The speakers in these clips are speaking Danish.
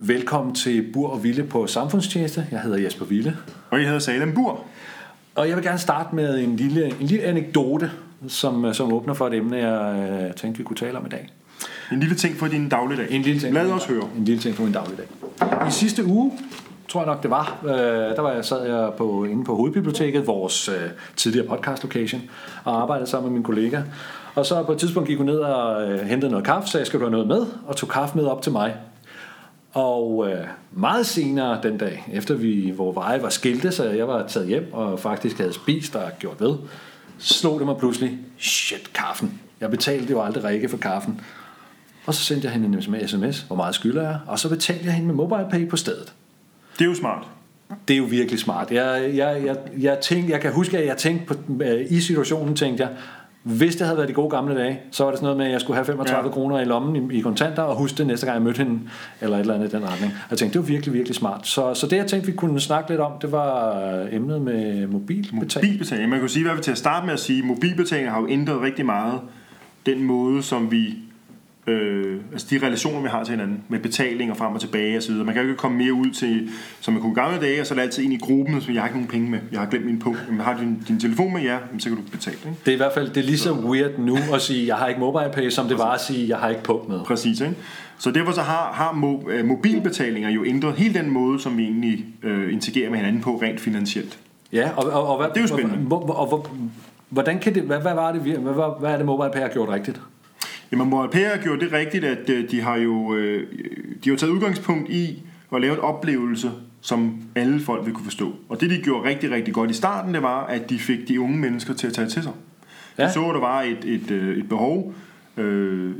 Velkommen til Bur og Ville på Samfundstjeneste. Jeg hedder Jesper Ville. Og jeg hedder Salem Bur. Og jeg vil gerne starte med en lille, en lille anekdote, som, som åbner for et emne, jeg øh, tænkte, vi kunne tale om i dag. En lille ting for din dagligdag. En lille ting. Lad os høre. En lille ting for min dagligdag. I sidste uge, tror jeg nok det var, øh, der var jeg, sad jeg på, inde på Hovedbiblioteket, vores øh, tidligere podcast location, og arbejdede sammen med min kollega. Og så på et tidspunkt gik hun ned og øh, hentede noget kaffe, sagde, skal du have noget med? Og tog kaffe med op til mig. Og øh, meget senere den dag, efter vi, hvor veje var skilte, så jeg var taget hjem og faktisk havde spist og gjort ved, slog det mig pludselig, shit, kaffen. Jeg betalte jo aldrig Rikke for kaffen. Og så sendte jeg hende en sms, hvor meget skylder jeg, og så betalte jeg hende med MobilePay på stedet. Det er jo smart. Det er jo virkelig smart. Jeg, jeg, jeg, jeg, tænkte, jeg kan huske, at jeg tænkte på, øh, i situationen, tænkte jeg, hvis det havde været de gode gamle dage, så var det sådan noget med, at jeg skulle have 35 ja. kroner i lommen i, i kontanter, og huske det næste gang, jeg mødte hende, eller et eller andet i den retning. Og jeg tænkte, det var virkelig, virkelig smart. Så, så det, jeg tænkte, vi kunne snakke lidt om, det var emnet med mobilbetaling. Mobilbetaling. Man kan sige, hvad vi til at starte med at sige, mobilbetaling har jo ændret rigtig meget den måde, som vi øh, altså de relationer, vi har til hinanden, med betaling og frem og tilbage osv. Man kan jo ikke komme mere ud til, som man kunne i gamle dage, og så er det altid ind i gruppen, så jeg har ikke nogen penge med, jeg har glemt min punkt. Men har din, din telefon med, ja, så kan du betale. Ikke? Det er i hvert fald det er lige så weird nu at sige, jeg har ikke mobile pay, som det var at sige, jeg har ikke punkt med. Præcis, ikke? Så derfor så har, har mo, øh, mobilbetalinger jo ændret hele den måde, som vi egentlig øh, interagerer med hinanden på rent finansielt. Ja, og, og, og hvad, Det er jo spændende. Hvor, hvor, og, hvor, hvordan kan det, hvad, hvad, var det, hvad, hvad, hvad er det mobile pay har gjort rigtigt? Jamen, har gjort det rigtigt, at øh, de har jo øh, de har jo taget udgangspunkt i at lave en oplevelse, som alle folk vil kunne forstå. Og det, de gjorde rigtig, rigtig godt i starten, det var, at de fik de unge mennesker til at tage til sig. De Ja. så, at der var et, et, øh, et behov øh,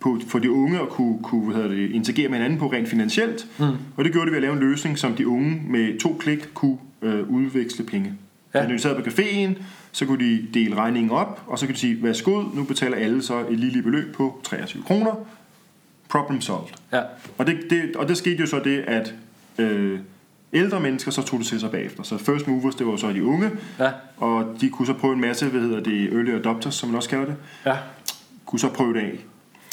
på, for de unge at kunne, kunne hvad hedder det, interagere med hinanden på rent finansielt. Mm. Og det gjorde de ved at lave en løsning, som de unge med to klik kunne øh, udveksle penge. Ja. Ja. Når de sad på caféen, så kunne de dele regningen op, og så kunne de sige, værsgo, nu betaler alle så et lille beløb på 23 kroner. Problem solved. Ja. Og det, det, og det skete jo så det, at øh, ældre mennesker så tog det til sig bagefter. Så first movers, det var jo så de unge, Ja. og de kunne så prøve en masse, hvad hedder det, early adopters, som man også kalder det, Ja. kunne så prøve det af.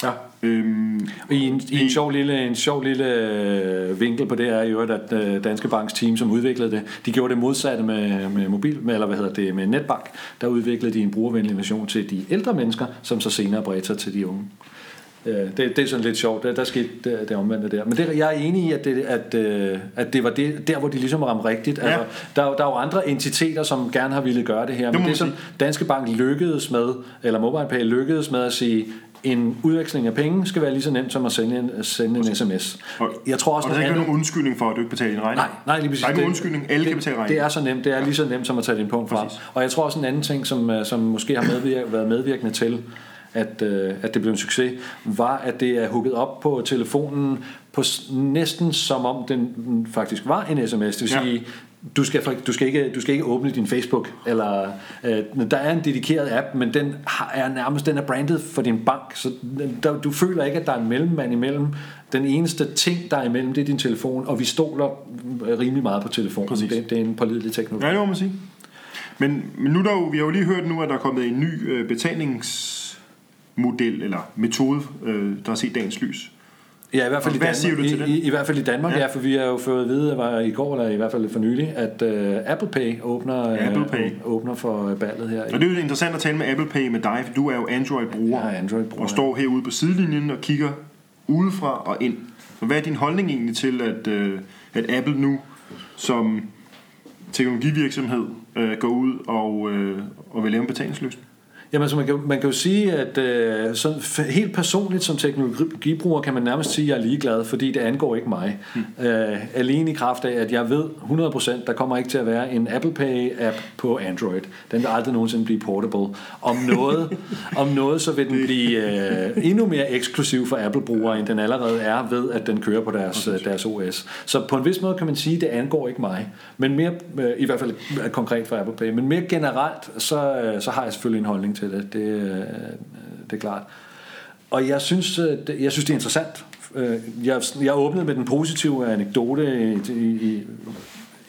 Ja. Øhm, I en, i en sjov lille, en sjov lille øh, vinkel på det er jo, at øh, Danske Banks team, som udviklede det, de gjorde det modsatte med, med mobil, med, eller hvad hedder det, med netbank. Der udviklede de en brugervenlig version til de ældre mennesker, som så senere bredte sig til de unge. Øh, Det, det er sådan lidt sjovt. Der, der skete det, det omvendte der. Men det, jeg er enig i, at det, at, øh, at det var det, der, hvor de ligesom ramte rigtigt. Ja. Altså, der, er der er jo andre entiteter, som gerne har ville gøre det her. må Men det, som. Danske Bank lykkedes med, eller MobilePay lykkedes med at sige, en udveksling af penge skal være lige så nemt som at sende en, sende en sms. og, Jeg tror også, og der er ikke andet- nogen undskyldning for, at du ikke betaler din regning. Nej, nej, lige præcis. Der er ikke nogen Det- undskyldning. Alle det, kan betale Det regningen. er så nemt. Det er lige så nemt som at tage din punkt fra. Og jeg tror også en anden ting, som, øh, som måske har medvirket, været medvirkende til, at, øh, at det blev en succes, var, at det er hooket op på telefonen på næsten som om den den faktisk var en sms. Det vil Ja. sige, du skal, du, skal ikke, du skal ikke åbne din Facebook, eller øh, der er en dedikeret app, men den har, er nærmest den er brandet for din bank, så der, du føler ikke, at der er en mellemmand imellem. Den eneste ting, der er imellem, det er din telefon, og vi stoler øh, rimelig meget på telefonen. Præcis. Det, det er en pålidelig teknologi. Ja, det må man sige. Men, men nu er der jo, vi har jo lige hørt nu, at der er kommet en ny øh, betalingsmodel eller metode, øh, der har set dagens lys. Ja, i hvert fald i Danmark. siger du til I, det? i, I hvert fald i Danmark, ja. Ja. for vi har jo fået at vide, at var i går, eller i hvert fald for nylig, at uh, Apple Pay åbner, øh, Apple Pay. åbner for ballet her. Og det er jo interessant at tale med Apple Pay med dig, for du er jo Android-bruger. Jeg er Android-bruger, Og står herude på sidelinjen og kigger udefra og ind. Så hvad er din holdning egentlig til, at, øh, at Apple nu som teknologivirksomhed øh, går ud og, øh, og vil lave en betalingsløsning? Jamen, altså, man, kan, man kan jo sige, at øh, sådan, helt personligt som teknologibruger kan man nærmest sige, at jeg er ligeglad, fordi det angår ikke mig. Mm. Øh, alene i kraft af, at jeg ved 100%, der kommer ikke til at være en Apple Pay-app på Android. Den vil aldrig nogensinde blive portable. Om noget, om noget så vil den blive øh, endnu mere eksklusiv for Apple-brugere, end den allerede er ved, at den kører på deres, øh, deres OS. Så på en vis måde kan man sige, at det angår ikke mig. Men mere, øh, i hvert fald øh, konkret for Apple Pay. Men mere generelt, så, øh, så har jeg selvfølgelig en holdning til det. Det, øh, det er klart. Og jeg synes, øh, det, jeg synes, det er interessant. Øh, Jeg, jeg åbnede med den positive anekdote i, i,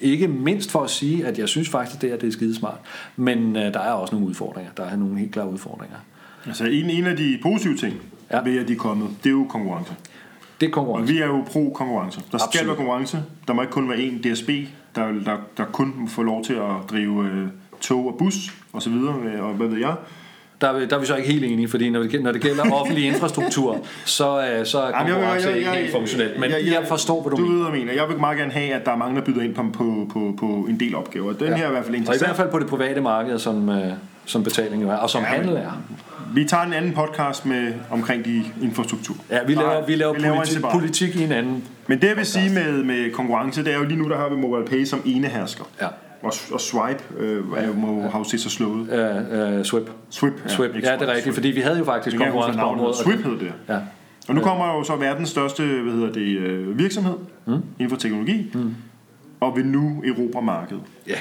ikke mindst for at sige, at jeg synes faktisk, det, er, det er skidesmart. Men øh, der er også nogle udfordringer. Der er nogle helt klare udfordringer. Altså en, en af de positive ting Ja. ved, at de er kommet, det er jo konkurrence. Det er Og konkurrence. vi er jo pro-konkurrence. Der skal Absolut. være konkurrence. Der må ikke kun være én DSB, der, der, der kun må få lov til at drive øh, tog og bus og så videre, og hvad ved jeg. Der, er vi- der er vi så ikke helt enige, fordi når det, når det gælder offentlig infrastruktur, så, øh, så er konkurrence ikke helt funktionelt. Men jeg- jeg, jeg- forstår, hvad du, Du mener. ved, jeg mener. Jeg vil meget gerne have, at der er mange, der byder ind på, på, på, på en del opgaver. Den ja. her er i hvert fald Og i interessant. hvert fald på det private marked, som, øh, som betaling jo er, og som Ja, handel er. Vi tager en anden podcast med omkring de infrastruktur. Ja, vi laver, Nej, vi laver, vi laver politi- politik i en anden. Men det jeg vil sige med, med konkurrence, det er jo lige nu, der har vi MobilePay som ene hersker. Ja. Og, og Swipe øh, er jo, må, har jo set sig slået. Øh, øh, Swip. Swip, Swip. ikke Ja, det er rigtigt, fordi vi havde jo faktisk konkurrence på området. Swip hed det. Ja. Og nu kommer jo så verdens største hvad hedder det, øh, virksomhed mm. inden for teknologi, mm. og vil nu erobre markedet. ja.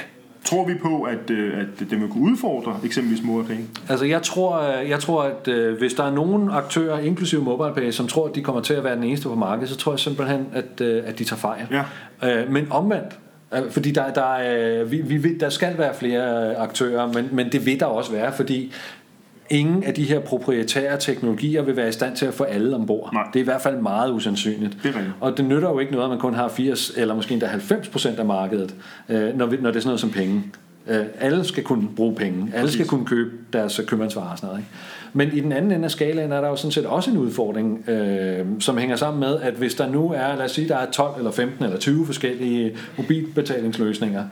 Tror vi på, at, øh, at det vil kunne udfordre eksempelvis MobilePay? Altså jeg tror, øh, jeg tror at hvis der er nogen aktører, inklusive MobilePay, som tror, at de kommer til at være den eneste på markedet, så tror jeg simpelthen, at, at de tager fejl. Ja. Men omvendt, fordi der, der, er, vi, vi, der skal være flere øh, aktører, men, men det vil der også være, fordi ingen af de her proprietære teknologier vil være i stand til at få alle ombord. Nej. Det er i hvert fald meget usandsynligt. Det. Og det nytter jo ikke noget, at man kun har 80 eller måske endda 90 procent af markedet, øh, når, vi, når det er sådan noget som penge. Øh, alle skal kunne bruge penge. Alle skal kunne købe deres købmandsvarer og sådan noget. Ikke? Men i den anden ende af skalaen er der jo sådan set også en udfordring, øh, som hænger sammen med, at hvis der nu er, lad os sige, der er 12 eller 15 eller 20 forskellige mobilbetalingsløsninger,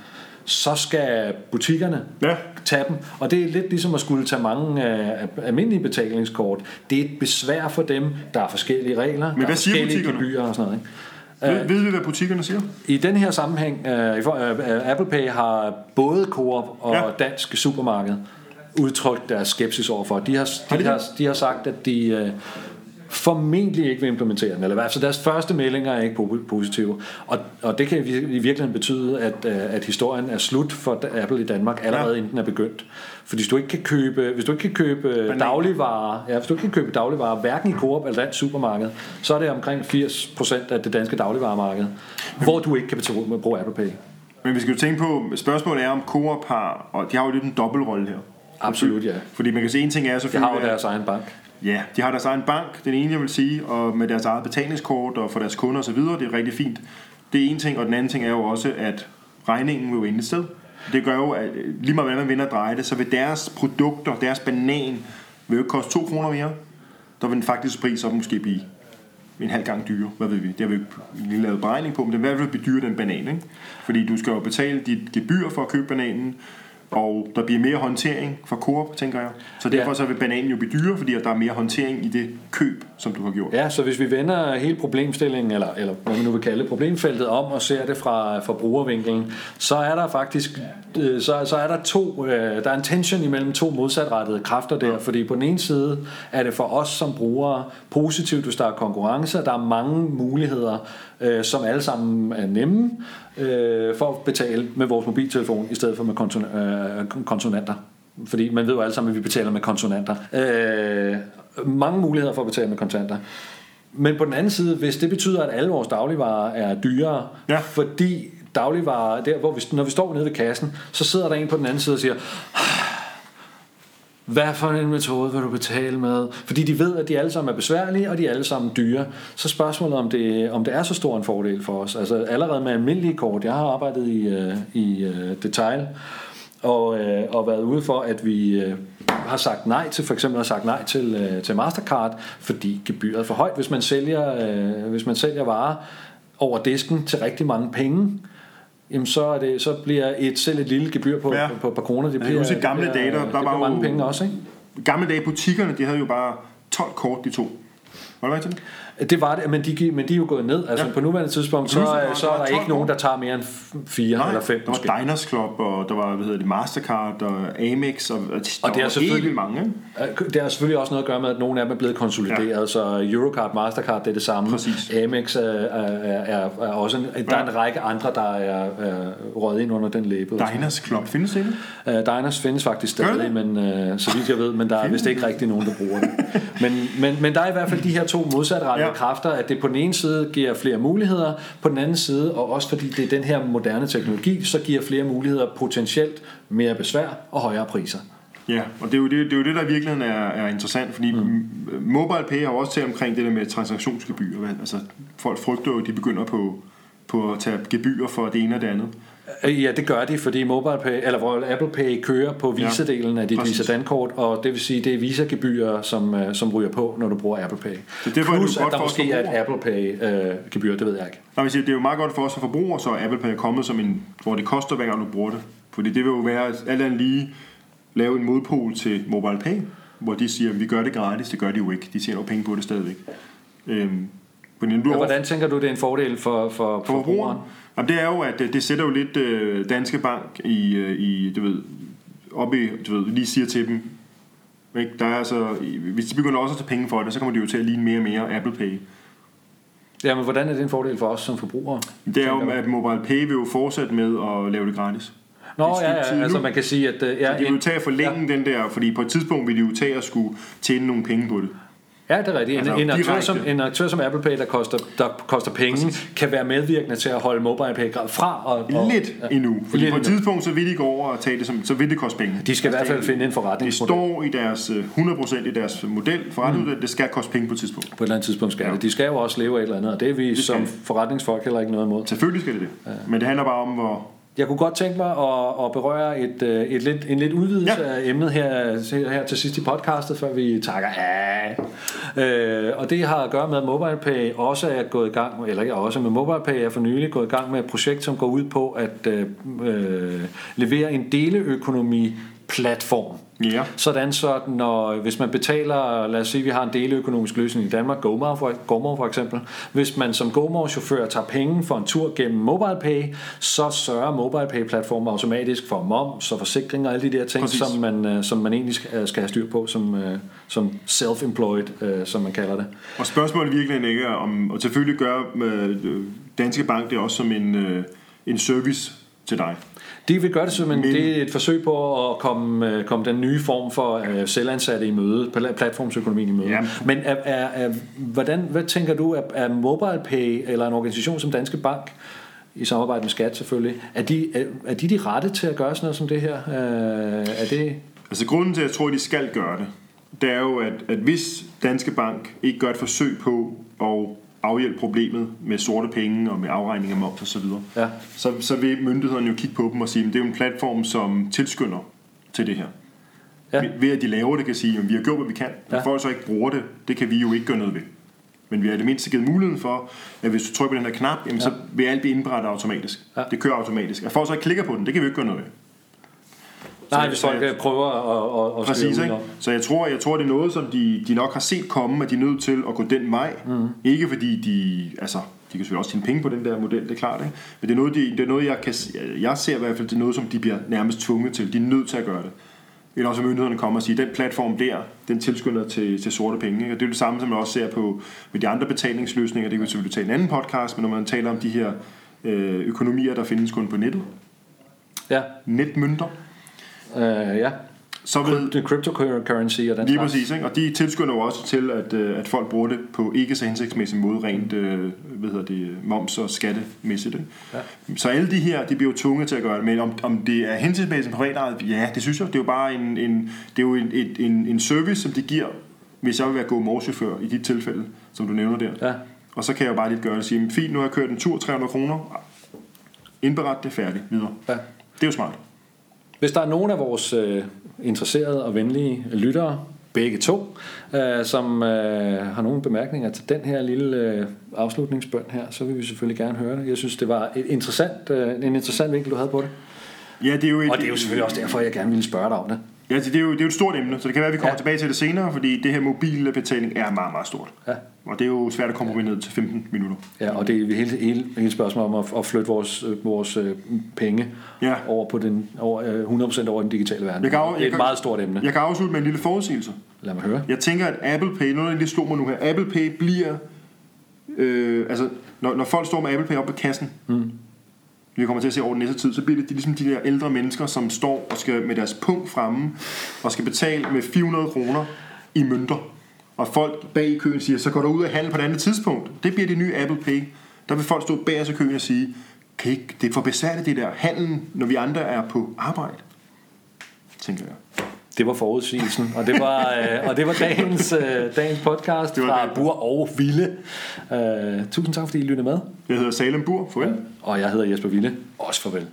så skal butikkerne Ja. tage dem. Og det er lidt ligesom at skulle tage mange øh, almindelige betalingskort. Det er et besvær for dem. Der er forskellige regler. der hvad er forskellige gebyrer og sådan noget. Ikke? Ved, ved vi, hvad butikkerne siger? I den her sammenhæng, øh, for- øh, Apple Pay har både Coop og Ja. Dansk Supermarked udtrykt deres skepsis overfor. De har, de, har, de har sagt, at de øh, formentlig ikke vil implementere den. Eller i hvert fald deres første meldinger er ikke po- positive. Og, og det kan i vir- i virkeligheden betyde, at, øh, at historien er slut for Apple i Danmark allerede Ja. inden den er begyndt. For hvis du ikke kan købe, hvis du ikke kan købe Bananer. dagligvarer, ja, hvis du ikke kan købe dagligvarer, hverken i Coop eller Dansk Supermarked, så er det omkring 80% af det danske dagligvaremarked, hvor du ikke kan betale- bruge Apple Pay. Men vi skal jo tænke på, spørgsmålet er, om Coop har, og de har jo lidt en dobbeltrolle her. Absolut, ja. Fordi man kan se, en ting er De selvfølgelig... har jo deres egen bank. Ja, de har deres egen bank, den ene jeg vil sige, og med deres eget betalingskort og for deres kunder osv., det er rigtig fint. Det er en ting, og den anden ting er jo også, at regningen vil jo ende et sted. Det gør jo, at øh, lige meget hvad man vinder og drejer det, så vil deres produkter, deres banan, vil jo ikke koste 2 kroner mere. Der vil den faktiske pris så måske blive en halv gang dyre. Hvad ved vi? Det har vi ikke lige lavet beregning på, men det vil i hvert fald blive dyre den banan. Ikke? Fordi du skal jo betale dit gebyr for at købe bananen, og der bliver mere håndtering fra Coop, tænker jeg. Så derfor Ja. så vil bananen jo blive dyrere, fordi der er mere håndtering i det køb, som du har gjort. Ja, så hvis vi vender hele problemstillingen, eller, eller hvad man nu vil kalde problemfeltet om og ser det fra, fra brugervinkelen, så er der faktisk øh, så, så er der to, øh, der er en tension imellem to modsatrettede kræfter der, fordi på den ene side er det for os som brugere positivt, hvis der er konkurrence, og der er mange muligheder, øh, som alle sammen er nemme øh, for at betale med vores mobiltelefon, i stedet for med konton, øh, konsonanter. Fordi man ved jo alle sammen, at vi betaler med konsonanter. Øh, mange muligheder for at betale med kontanter. Men på den anden side, hvis det betyder, at alle vores dagligvarer er dyrere, Ja. fordi dagligvarer, der hvor vi, når vi står nede ved kassen, så sidder der en på den anden side og siger, hvad for en metode vil du betale med? Fordi de ved, at de alle sammen er besværlige, og de er alle sammen dyre. Så spørgsmålet om det, om det er så stor en fordel for os. Altså allerede med almindelige kort. Jeg har arbejdet i, øh, i øh, detail, og, øh, og været ude for, at vi øh, har sagt nej til, for eksempel har sagt nej til, øh, til Mastercard, fordi gebyret er for højt. Hvis man sælger, øh, hvis man sælger varer over disken til rigtig mange penge, jamen så, er det, så bliver et, selv et lille gebyr på, Ja. ja. på, på par kroner, det bliver, i gamle det bliver, dage, der- der det var jo- mange penge også, ikke? Gamle dage, butikkerne, de havde jo bare 12 kort, de to. Var det rigtigt? Det var det, men de, men de er jo gået ned. Altså Ja. på nuværende tidspunkt, så, Pludselig er- der- så der er der 12 ikke nogen, der tager mere end fire Nej, eller fem der måske. var Diners Club, og der var, hvad hedder det, Mastercard og Amex, og, og der Og det er selvfølgelig- mange? Øh, Det har selvfølgelig også noget at gøre med, at nogle af dem er blevet konsolideret, ja. så Eurocard, Mastercard, det er det samme. Præcis. Amex er, er, er, også en, der er en række andre, der er, er røget ind under den label. Diners Club, findes det ikke? Uh, Diners findes faktisk stadig, men uh, så vidt jeg ved, men der er vist ikke rigtig nogen, der bruger det. Men, men, men der er i hvert fald de her to modsatrettede Kræfter, at det på den ene side giver flere muligheder, på den anden side, og også fordi det er den her moderne teknologi, så giver flere muligheder potentielt mere besvær og højere priser. Ja, og det er jo det, det, er jo det der i virkeligheden er, er interessant, fordi mm. MobilePay har også talt omkring det der med transaktionsgebyr. Altså, folk frygter jo, at de begynder på, på at tage gebyr for det ene og det andet. Øh, Ja, det gør de, fordi MobilePay, eller hvor Apple Pay kører på Visa-delen af dit præcis. Visa Dankort, og det vil sige, det er Visa-gebyrer, som, øh, som ryger på, når du bruger Apple Pay. Så derfor er det Plus, jo at godt der for måske er et. Apple Pay-gebyr, det ved jeg ikke. Nej, men siger, det er jo meget godt for os som forbrugere, så Apple Pay er kommet som en, hvor det koster hver gang du bruger det. Fordi det vil jo være at alt andet lige lave en modpol til MobilePay, hvor de siger, at vi gør det gratis, det gør de jo ikke. De tjener jo penge på det stadigvæk. Øhm, over- hvordan tænker du, det er en fordel for, for, for for forbrugeren. Jamen, det er jo, at øh, det sætter jo lidt øh, Danske Bank i, øh, i, du ved, op i, du ved, lige siger til dem, ikke? Der er altså, hvis de begynder også at tage penge for det, så kommer de jo til at ligne mere og mere Apple Pay. Ja, men hvordan er det en fordel for os som forbrugere? Det er jo, at MobilePay vil jo fortsætte med at lave det gratis. Nå, ja, ja, altså man kan sige, at... øh, Ja, Så de vil jo tage at forlænge ja. den der, fordi på et tidspunkt vil de jo tage at skulle tjene nogle penge på det. Ja, det er rigtigt. En, Altså, en, aktør, som, en aktør som Apple Pay, der koster, der koster penge, kan være medvirkende til at holde MobilePay fra. Og, og, Lidt ja. endnu. Fordi Lidt på et endnu. tidspunkt, så vil de gå over og tage det som, så vil det koste penge. De skal i hvert fald finde en Det forretningsmodel. står i deres øh, 100% i deres model, forretningsmodel, det skal koste penge på et tidspunkt. På et eller andet tidspunkt skal Ja. det. De skal jo også leve af et eller andet, og det er vi skal som forretningsfolk heller ikke noget imod. Selvfølgelig skal det det. Men det handler bare om, hvor... Jeg kunne godt tænke mig at, at berøre et, øh, et lidt, en lidt udvidelse Ja. af emnet her, til- her til sidst i podcastet, før vi takker af. Øh, og det har at gøre med, at MobilePay også er gået i gang, eller ikke også, men MobilePay er for nylig gået i gang med et projekt, som går ud på at øh, øh, levere en deleøkonomi platform. Ja. Sådan så, når, hvis man betaler, lad os sige, vi har en deleøkonomisk løsning i Danmark, GoMore for, GoMore for eksempel. Hvis man som GoMore-chauffør tager penge for en tur gennem MobilePay, så sørger MobilePay-platformen automatisk for moms og forsikring og alle de der ting, Præcis. som man, øh, som man egentlig skal, skal have styr på som, øh, som self-employed, øh, som man kalder det. Og spørgsmålet virkelig ikke om, og selvfølgelig gør øh, Danske Bank det også som en, øh, en service til dig. De vil gøre det som en, Men- det er et forsøg på at komme, øh, komme den nye form for øh, selvansatte i møde, pla- platformsøkonomien i møde. Ja. Men er, er, er, hvordan, hvad tænker du, er, er MobilePay eller en organisation som Danske Bank, i samarbejde med Skat selvfølgelig, er de, er, er de de rette til at gøre sådan noget som det her? Øh, er det... Altså grunden til, at jeg tror, at de skal gøre det, det er jo, at, at hvis Danske Bank ikke gør et forsøg på at afhjælpe problemet med sorte penge og med afregning af moms osv., Ja. så, så vil myndighederne jo kigge på dem og sige, at det er jo en platform, som tilskynder til det her. Ja. Ja. Ved at de laver det, kan sige, at vi har gjort, hvad vi kan. Men Ja. folk så ikke bruger det, det kan vi jo ikke gøre noget ved. Men vi har i det mindste givet muligheden for, at hvis du trykker på den her knap, jamen, så vil alt blive indberettet automatisk. Ja. Det kører automatisk. At folk så ikke klikker på den, det kan vi ikke gøre noget ved. Nej, hvis folk jeg- øh, prøver at, at, at Præcis, ikke? Så jeg tror, jeg tror, det er noget, som de, de nok har set komme, at de er nødt til at gå den vej. Mm. Ikke fordi de, altså, de kan selvfølgelig også tjene penge på den der model, det er klart, ikke? Men det er noget, de, det er noget jeg, kan, jeg ser i hvert fald, det er noget, som de bliver nærmest tvunget til. De er nødt til at gøre det. Eller også myndighederne kommer og siger, den platform der, den tilskynder til, til sorte penge. Ikke? Og det er det samme, som man også ser på med de andre betalingsløsninger. Det kan vi selvfølgelig tage en anden podcast, men når man taler om de her øh, økonomier, der findes kun på nettet, Ja, netmønter, øh, ja. så vil, Det cryptocurrency og den Lige slags. præcis, ikke? og de tilskynder jo også til, at, øh, at folk bruger det på ikke så hensigtsmæssig måde, rent øh, hvad hedder det, moms- og skattemæssigt. Ikke? Ja. Så alle de her, de bliver jo tvunget til at gøre det, men om, om det er hensigtsmæssigt privat ejet, ja, det synes jeg, det er jo bare en, en, det er jo en, et, en, en service, som de giver, hvis jeg vil være god morchauffør i dit tilfælde, som du nævner der. Ja. Og så kan jeg jo bare lidt gøre det og sige, fint, nu har jeg kørt en tur, 300 kroner, indberet det, færdigt, videre. Ja. Det er jo smart. Hvis der er nogen af vores øh, interesserede og venlige lyttere, begge to, øh, som øh, har nogle bemærkninger til den her lille øh, afslutningsbøn her, så vil vi selvfølgelig gerne høre det. Jeg synes, det var et interessant, øh, en interessant vinkel, du havde på det. Ja, det er jo et, Og det er jo selvfølgelig også derfor, jeg gerne ville spørge dig om det. Ja, det er, jo, det er jo et stort emne, så det kan være, at vi kommer Ja. ja. tilbage til det senere, fordi det her mobile betaling er meget, meget stort. Ja. Og det er jo svært at komme ned til 15 minutter. Ja, og det er hele, hele, hele spørgsmålet om at, at flytte vores, øh, vores øh, penge Ja. over på den, over, øh, 100% over i den digitale verden. Jeg kan, af- det er et kan, meget stort emne. Jeg kan afslutte med en lille forudsigelse. Lad mig høre. Jeg tænker, at Apple Pay, noget af det slog mig nu her, Apple Pay bliver, øh, altså når, når folk står med Apple Pay op på kassen, mm vi kommer til at se over den næste tid, så bliver det de, ligesom de der ældre mennesker, som står og skal med deres punkt fremme, og skal betale med 400 kroner i mønter. Og folk bag i køen siger, så går du ud og handle på et andet tidspunkt. Det bliver det nye Apple Pay. Der vil folk stå bag os i køen og sige, kan ikke, det er for besværligt det der handlen, når vi andre er på arbejde. Tænker jeg. Det var forudsigelsen, og det var, øh, og det var dagens, øh, dagens podcast Det var fra det. Bur og Ville. Øh, tusind tak, fordi I lyttede med. Jeg hedder Salem Bur. Farvel. Og jeg hedder Jesper Ville. Også farvel.